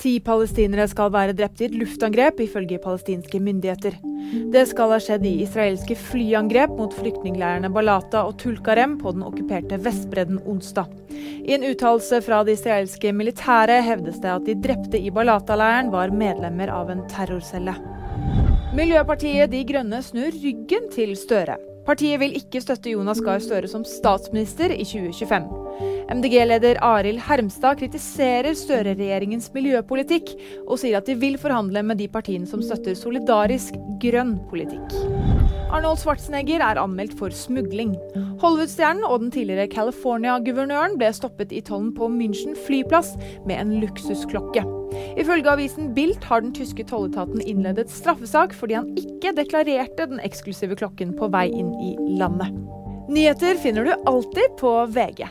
Ti palestinere skal være drept i et luftangrep, ifølge palestinske myndigheter. Det skal ha skjedd i israelske flyangrep mot flyktningleirene Balata og Tulkarem på den okkuperte Vestbredden onsdag. I en uttalelse fra det israelske militæret hevdes det at de drepte i Balata-leiren var medlemmer av en terrorcelle. Miljøpartiet De Grønne snur ryggen til Støre. Partiet vil ikke støtte Jonas Gahr Støre som statsminister i 2025. MDG-leder Arild Hermstad kritiserer Støre-regjeringens miljøpolitikk, og sier at de vil forhandle med de partiene som støtter solidarisk grønn politikk. Arnold Schwarzenegger er anmeldt for smugling. Hollywood-stjernen og den tidligere California-guvernøren ble stoppet i tollen på München flyplass med en luksusklokke. Ifølge avisen Bilt har den tyske tolletaten innledet straffesak fordi han ikke deklarerte den eksklusive klokken på vei inn i landet. Nyheter finner du alltid på VG.